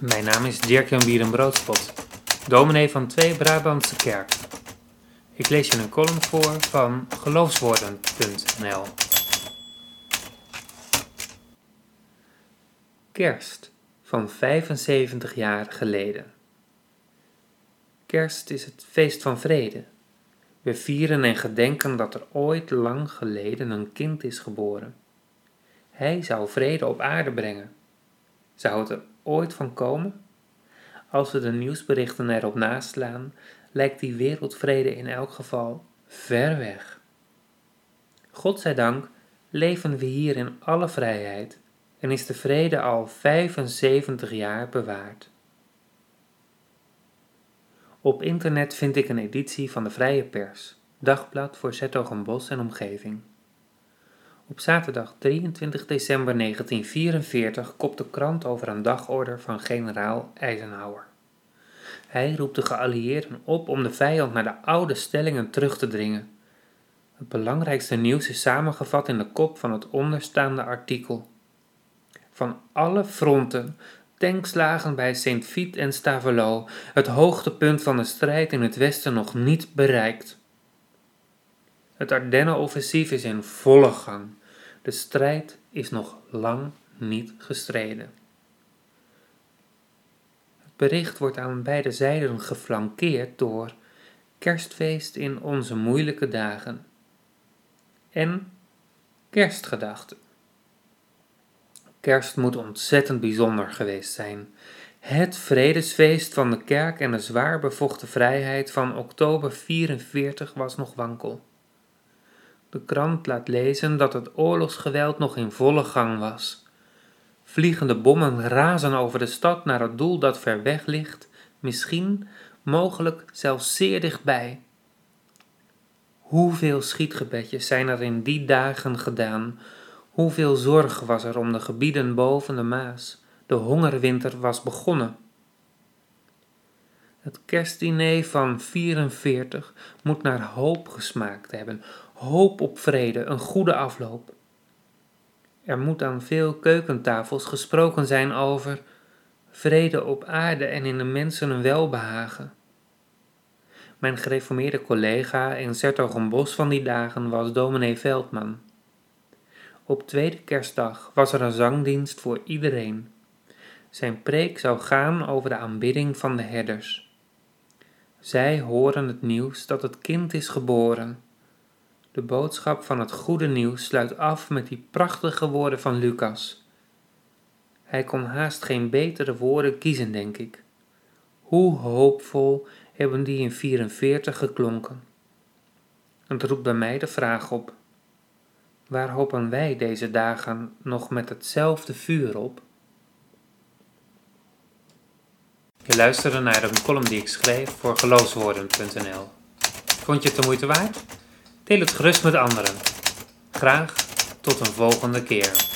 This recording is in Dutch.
Mijn naam is Dirk-Jan Bierenbroodspot, dominee van Twee Brabantse Kerk. Ik lees je een column voor van geloofswoorden.nl. Kerst van 75 jaar geleden. Kerst is het feest van vrede. We vieren en gedenken dat er ooit lang geleden een kind is geboren. Hij zou vrede op aarde brengen. Zou het er ooit van komen? Als we de nieuwsberichten erop naslaan, lijkt die wereldvrede in elk geval ver weg. Godzijdank leven we hier in alle vrijheid en is de vrede al 75 jaar bewaard. Op internet vind ik een editie van de Vrije Pers, dagblad voor Zettogenbos en omgeving. Op zaterdag 23 december 1944 kopt de krant over een dagorder van generaal Eisenhower. Hij roept de geallieerden op om de vijand naar de oude stellingen terug te dringen. Het belangrijkste nieuws is samengevat in de kop van het onderstaande artikel. Van alle fronten, tankslagen bij St. Vith en Stavelot, het hoogtepunt van de strijd in het westen nog niet bereikt. Het Ardennenoffensief is in volle gang. De strijd is nog lang niet gestreden. Het bericht wordt aan beide zijden geflankeerd door kerstfeest in onze moeilijke dagen en kerstgedachten. Kerst moet ontzettend bijzonder geweest zijn. Het vredesfeest van de kerk en de zwaar bevochten vrijheid van oktober 44 was nog wankel. De krant laat lezen dat het oorlogsgeweld nog in volle gang was. Vliegende bommen razen over de stad naar het doel dat ver weg ligt, misschien, mogelijk zelfs zeer dichtbij. Hoeveel schietgebedjes zijn er in die dagen gedaan? Hoeveel zorg was er om de gebieden boven de Maas? De hongerwinter was begonnen. Het kerstdiner van 44 moet naar hoop gesmaakt hebben, hoop op vrede, een goede afloop. Er moet aan veel keukentafels gesproken zijn over vrede op aarde en in de mensen een welbehagen. Mijn gereformeerde collega in Zertogenbos van die dagen was dominee Veldman. Op tweede kerstdag was er een zangdienst voor iedereen. Zijn preek zou gaan over de aanbidding van de herders. Zij horen het nieuws dat het kind is geboren. De boodschap van het goede nieuws sluit af met die prachtige woorden van Lucas. Hij kon haast geen betere woorden kiezen, denk ik. Hoe hoopvol hebben die in 44 geklonken. Het roept bij mij de vraag op: waar hopen wij deze dagen nog met hetzelfde vuur op? Je luisterde naar een column die ik schreef voor geloofswoorden.nl. Vond je het de moeite waard? Deel het gerust met anderen. Graag tot een volgende keer.